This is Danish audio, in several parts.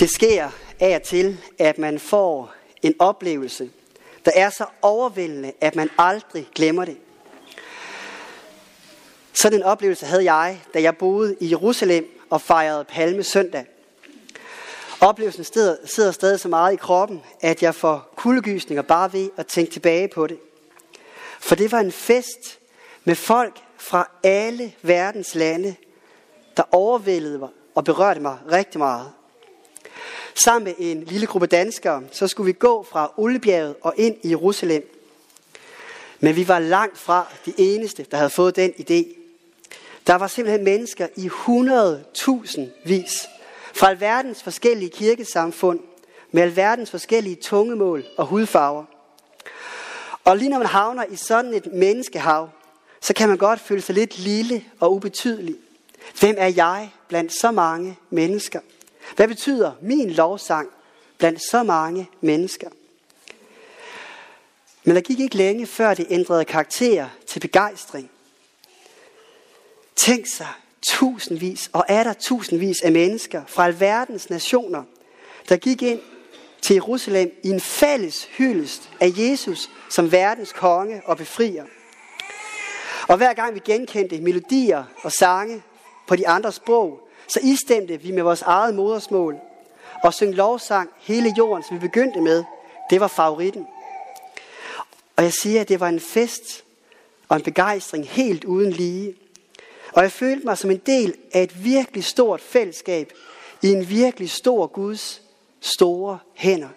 Det sker af og til, at man får en oplevelse, der er så overvældende, at man aldrig glemmer det. Sådan en oplevelse havde jeg, da jeg boede i Jerusalem og fejrede Palme søndag. Oplevelsen sidder, sidder stadig så meget i kroppen, at jeg får kuldegysninger bare ved at tænke tilbage på det. For det var en fest med folk fra alle verdens lande, der overvældede mig og berørte mig rigtig meget. Sammen med en lille gruppe danskere, så skulle vi gå fra Oliebjerget og ind i Jerusalem. Men vi var langt fra de eneste, der havde fået den idé. Der var simpelthen mennesker i 100.000 vis fra alverdens forskellige kirkesamfund med alverdens forskellige tungemål og hudfarver. Og lige når man havner i sådan et menneskehav, så kan man godt føle sig lidt lille og ubetydelig. Hvem er jeg blandt så mange mennesker? Hvad betyder min lovsang blandt så mange mennesker? Men der gik ikke længe, før det ændrede karakter til begejstring. Tænk sig tusindvis, og er der tusindvis af mennesker fra alverdens nationer, der gik ind til Jerusalem i en fælles hyldest af Jesus som verdens konge og befrier. Og hver gang vi genkendte melodier og sange på de andre sprog, så istemte vi med vores eget modersmål og syng lovsang hele jorden, som vi begyndte med. Det var favoritten. Og jeg siger, at det var en fest og en begejstring helt uden lige. Og jeg følte mig som en del af et virkelig stort fællesskab i en virkelig stor Guds store hænder.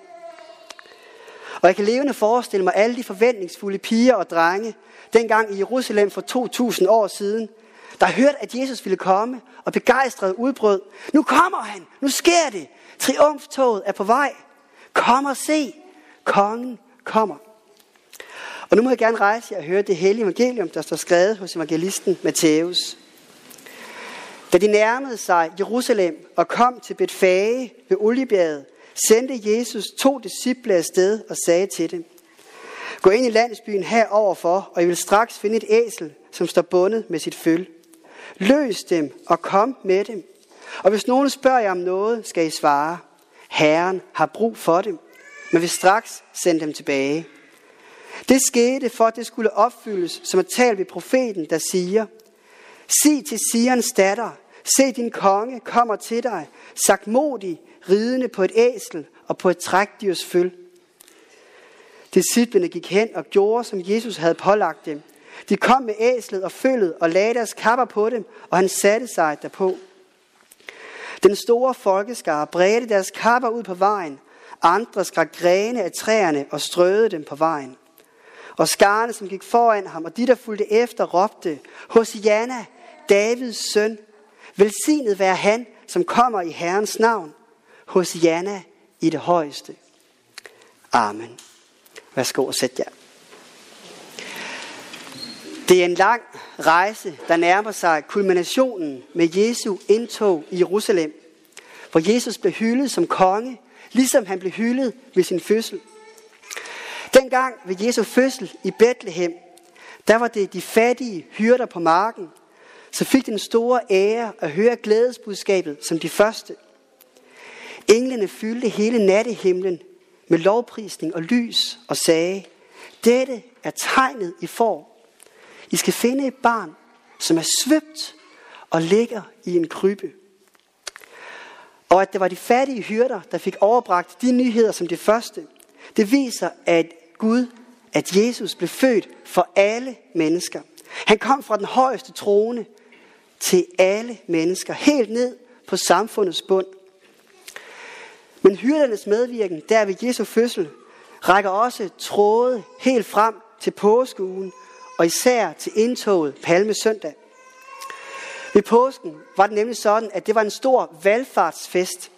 Og jeg kan levende forestille mig alle de forventningsfulde piger og drenge, dengang i Jerusalem for 2000 år siden, der hørte, at Jesus ville komme, og begejstret udbrød. Nu kommer han! Nu sker det! Triumftoget er på vej. Kom og se! Kongen kommer. Og nu må jeg gerne rejse jer og høre det hellige evangelium, der står skrevet hos evangelisten Matthæus. Da de nærmede sig Jerusalem og kom til Betfage ved Oliebjerget, sendte Jesus to disciple afsted og sagde til dem, Gå ind i landsbyen heroverfor, og I vil straks finde et æsel, som står bundet med sit føl. Løs dem og kom med dem. Og hvis nogen spørger jer om noget, skal I svare, Herren har brug for dem, men vil straks sende dem tilbage. Det skete for, at det skulle opfyldes, som er talt ved profeten, der siger, Sig til Sions datter, se din konge kommer til dig, sagt modig, ridende på et æsel og på et trækdyrs føl. Disciplene gik hen og gjorde, som Jesus havde pålagt dem. De kom med æslet og følget og lagde deres kapper på dem, og han satte sig derpå. Den store folkeskare bredte deres kapper ud på vejen. Andre skrak grene af træerne og strøede dem på vejen. Og skarne, som gik foran ham, og de, der fulgte efter, råbte, Hosianna, Davids søn, velsignet være han, som kommer i Herrens navn. Hosianna i det højeste. Amen. Værsgo og sæt jer. Det er en lang rejse, der nærmer sig kulminationen med Jesu indtog i Jerusalem, hvor Jesus blev hyldet som konge, ligesom han blev hyldet ved sin fødsel. Dengang ved Jesu fødsel i Bethlehem, der var det de fattige hyrder på marken, så fik den store ære at høre glædesbudskabet som de første. Englene fyldte hele nattehimlen med lovprisning og lys og sagde, dette er tegnet i form i skal finde et barn, som er svøbt og ligger i en krybe. Og at det var de fattige hyrder, der fik overbragt de nyheder som det første, det viser, at Gud, at Jesus blev født for alle mennesker. Han kom fra den højeste trone til alle mennesker, helt ned på samfundets bund. Men hyrdernes medvirken der ved Jesu fødsel rækker også tråde helt frem til påskeugen, og især til indtoget Palmesøndag. Ved påsken var det nemlig sådan, at det var en stor valgfartsfest,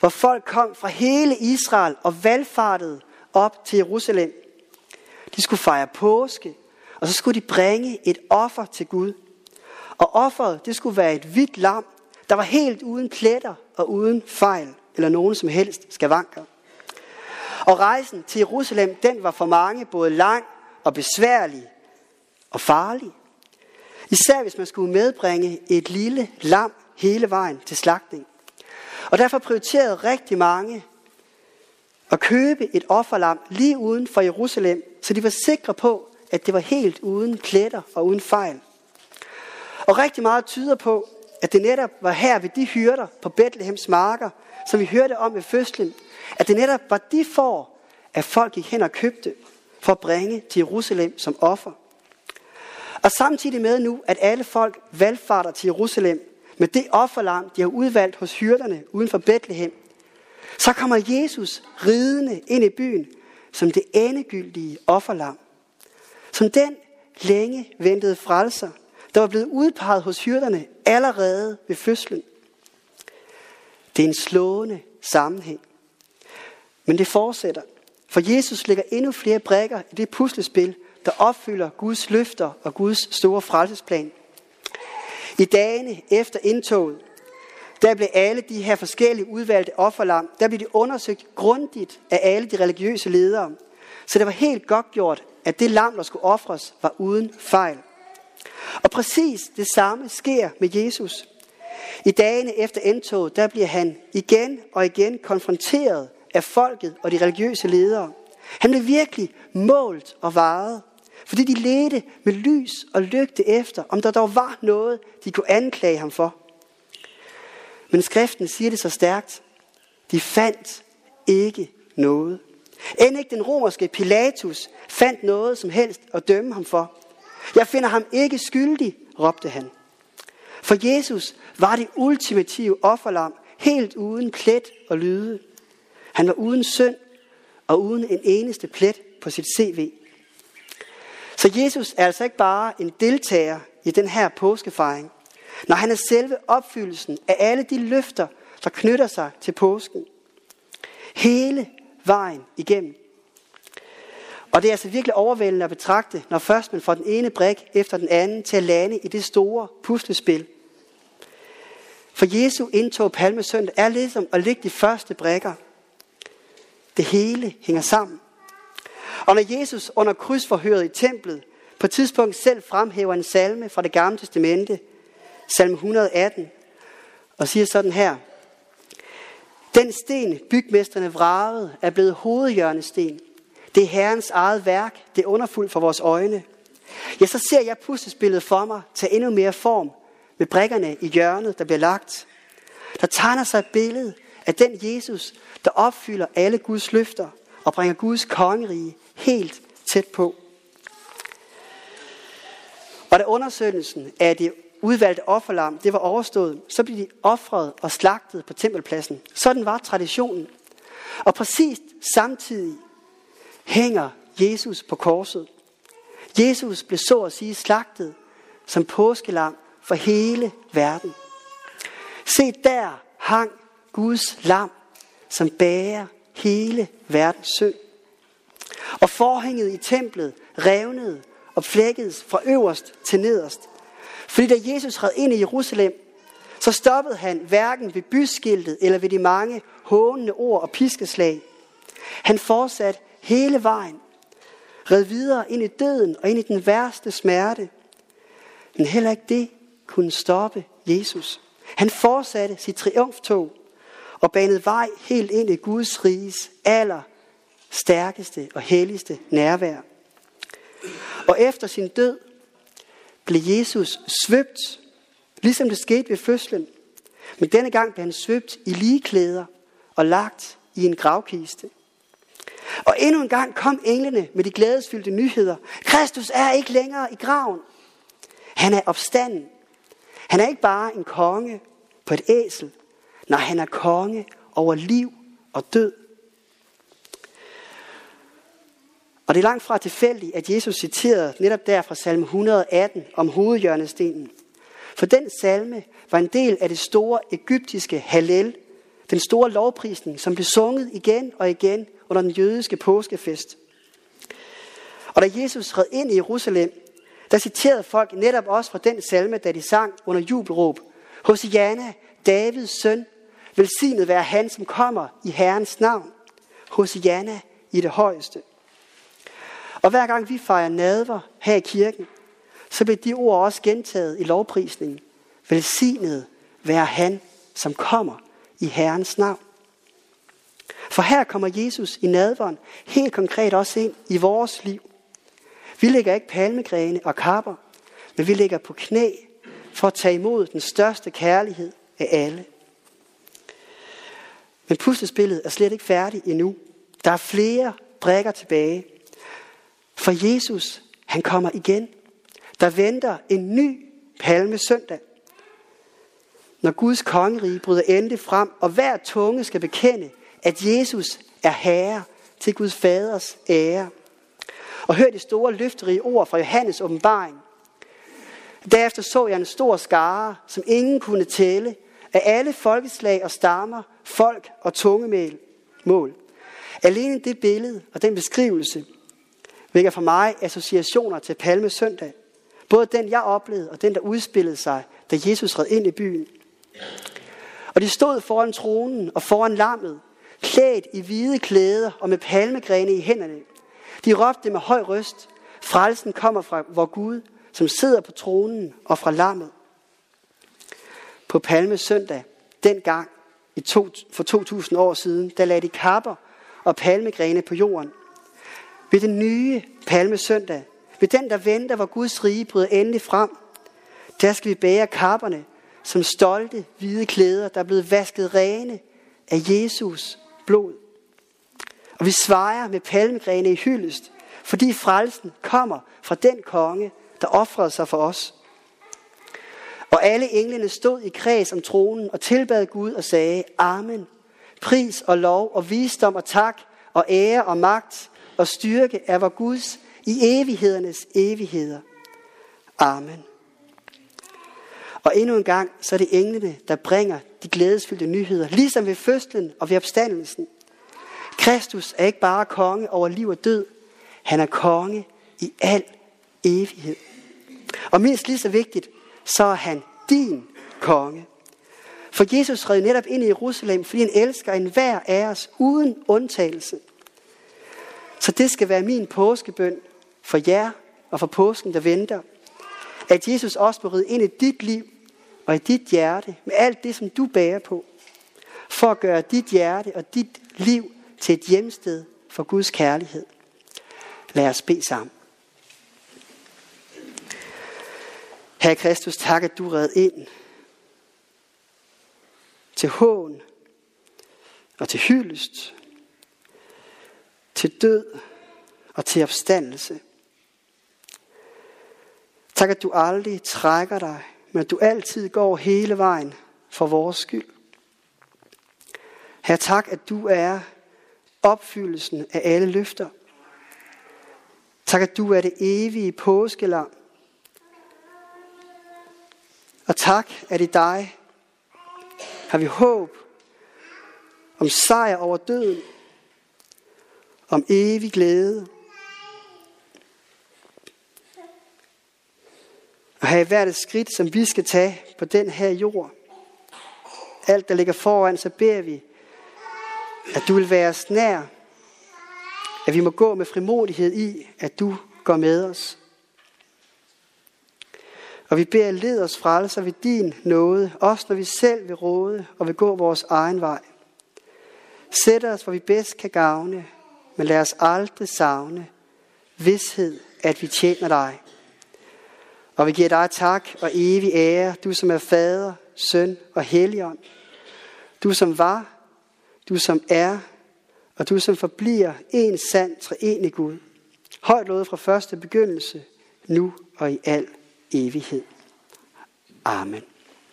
hvor folk kom fra hele Israel og valgfartede op til Jerusalem. De skulle fejre påske, og så skulle de bringe et offer til Gud. Og offeret, det skulle være et hvidt lam, der var helt uden pletter og uden fejl eller nogen som helst skavanker. Og rejsen til Jerusalem, den var for mange både lang og besværlig og farlig. Især hvis man skulle medbringe et lille lam hele vejen til slagtning. Og derfor prioriterede rigtig mange at købe et offerlam lige uden for Jerusalem, så de var sikre på, at det var helt uden pletter og uden fejl. Og rigtig meget tyder på, at det netop var her ved de hyrder på Bethlehems marker, som vi hørte om ved fødslen, at det netop var de får, at folk gik hen og købte for at bringe til Jerusalem som offer. Og samtidig med nu, at alle folk valgfarter til Jerusalem med det offerlam, de har udvalgt hos hyrderne uden for Bethlehem, så kommer Jesus ridende ind i byen som det endegyldige offerlam. Som den længe ventede frelser, der var blevet udpeget hos hyrderne allerede ved fødslen. Det er en slående sammenhæng. Men det fortsætter, for Jesus lægger endnu flere brækker i det puslespil, der opfylder Guds løfter og Guds store frelsesplan. I dagene efter indtoget, der blev alle de her forskellige udvalgte offerlam, der blev de undersøgt grundigt af alle de religiøse ledere. Så det var helt godt gjort, at det lam, der skulle ofres, var uden fejl. Og præcis det samme sker med Jesus. I dagene efter indtoget, der bliver han igen og igen konfronteret af folket og de religiøse ledere. Han blev virkelig målt og varet, fordi de ledte med lys og lygte efter, om der dog var noget, de kunne anklage ham for. Men skriften siger det så stærkt. De fandt ikke noget. End ikke den romerske Pilatus fandt noget som helst at dømme ham for. Jeg finder ham ikke skyldig, råbte han. For Jesus var det ultimative offerlam, helt uden plet og lyde. Han var uden synd og uden en eneste plet på sit CV. Så Jesus er altså ikke bare en deltager i den her påskefejring. Når han er selve opfyldelsen af alle de løfter, der knytter sig til påsken. Hele vejen igennem. Og det er altså virkelig overvældende at betragte, når først man får den ene brik efter den anden til at lande i det store puslespil. For Jesu indtog palmesøndag er ligesom at lægge de første brikker. Det hele hænger sammen. Og når Jesus under krydsforhøret i templet på et tidspunkt selv fremhæver en salme fra det gamle testamente, salme 118, og siger sådan her. Den sten, bygmesterne vragede, er blevet hovedhjørnesten. Det er Herrens eget værk. Det er underfuldt for vores øjne. Ja, så ser jeg puslespillet for mig tage endnu mere form med brikkerne i hjørnet, der bliver lagt. Der tegner sig et billede af den Jesus, der opfylder alle Guds løfter og bringer Guds kongerige helt tæt på. Og da undersøgelsen af det udvalgte offerlam, det var overstået, så blev de offret og slagtet på tempelpladsen. Sådan var traditionen. Og præcis samtidig hænger Jesus på korset. Jesus blev så at sige slagtet som påskelam for hele verden. Se der hang Guds lam, som bærer hele verdens synd. Og forhænget i templet revnede og flækkedes fra øverst til nederst. Fordi da Jesus red ind i Jerusalem, så stoppede han hverken ved byskiltet eller ved de mange hånende ord og piskeslag. Han fortsatte hele vejen, red videre ind i døden og ind i den værste smerte. Men heller ikke det kunne stoppe Jesus. Han fortsatte sit triumftog og banede vej helt ind i Guds riges aller stærkeste og helligste nærvær. Og efter sin død blev Jesus svøbt, ligesom det skete ved fødslen. Men denne gang blev han svøbt i ligeklæder og lagt i en gravkiste. Og endnu en gang kom englene med de glædesfyldte nyheder. Kristus er ikke længere i graven. Han er opstanden. Han er ikke bare en konge på et æsel. Nej, han er konge over liv og død. Og det er langt fra tilfældigt, at Jesus citerede netop der fra salme 118 om hovedhjørnestenen. For den salme var en del af det store egyptiske Hallel, den store lovprisning, som blev sunget igen og igen under den jødiske påskefest. Og da Jesus red ind i Jerusalem, der citerede folk netop også fra den salme, da de sang under jubelråb. Hosianna, Davids søn, velsignet være han, som kommer i Herrens navn. Hosianna i det højeste. Og hver gang vi fejrer nadver her i kirken, så bliver de ord også gentaget i lovprisningen. Velsignet være han, som kommer i Herrens navn. For her kommer Jesus i nadveren helt konkret også ind i vores liv. Vi lægger ikke palmegrene og kapper, men vi ligger på knæ for at tage imod den største kærlighed af alle. Men puslespillet er slet ikke færdigt endnu. Der er flere brækker tilbage. For Jesus, han kommer igen. Der venter en ny palme søndag. Når Guds kongerige bryder endelig frem, og hver tunge skal bekende, at Jesus er herre til Guds faders ære. Og hør de store løfterige ord fra Johannes åbenbaring. Derefter så jeg en stor skare, som ingen kunne tælle, af alle folkeslag og stammer, folk og tungemål. mål. Alene det billede og den beskrivelse vækker for mig associationer til Palme Søndag. Både den, jeg oplevede, og den, der udspillede sig, da Jesus red ind i byen. Og de stod foran tronen og foran lammet, klædt i hvide klæder og med palmegrene i hænderne. De råbte med høj røst, frelsen kommer fra vor Gud, som sidder på tronen og fra lammet. På Palme Søndag, dengang i to, for 2000 år siden, der lagde de kapper og palmegrene på jorden. Ved den nye palmesøndag, ved den, der venter, hvor Guds rige bryder endelig frem, der skal vi bære kapperne som stolte hvide klæder, der er blevet vasket rene af Jesus blod. Og vi svejer med palmegrene i hyldest, fordi frelsen kommer fra den konge, der offrede sig for os. Og alle englene stod i kreds om tronen og tilbad Gud og sagde, Amen. Pris og lov og visdom og tak og ære og magt og styrke er vor Guds i evighedernes evigheder. Amen. Og endnu en gang, så er det englene, der bringer de glædesfyldte nyheder, ligesom ved fødslen og ved opstandelsen. Kristus er ikke bare konge over liv og død, han er konge i al evighed. Og mindst lige så vigtigt, så er han din konge. For Jesus red netop ind i Jerusalem, fordi han elsker enhver af os uden undtagelse. Så det skal være min påskebøn for jer og for påsken, der venter. At Jesus også må ride ind i dit liv og i dit hjerte med alt det, som du bærer på. For at gøre dit hjerte og dit liv til et hjemsted for Guds kærlighed. Lad os bede sammen. Herre Kristus, tak at du red ind til hån og til hyldest, til død og til opstandelse. Tak at du aldrig trækker dig, men at du altid går hele vejen for vores skyld. Herre, tak at du er opfyldelsen af alle løfter. Tak at du er det evige påskelam, og tak, at i dig har vi håb om sejr over døden, om evig glæde. Og have hvert et skridt, som vi skal tage på den her jord. Alt, der ligger foran, så beder vi, at du vil være os nær. At vi må gå med frimodighed i, at du går med os. Og vi beder, led os frelser ved din nåde, også når vi selv vil råde og vil gå vores egen vej. Sæt os, hvor vi bedst kan gavne, men lad os aldrig savne vidshed, at vi tjener dig. Og vi giver dig tak og evig ære, du som er fader, søn og helligånd. Du som var, du som er, og du som forbliver en sand treenig Gud. Højt lovet fra første begyndelse, nu og i al evighed. Amen.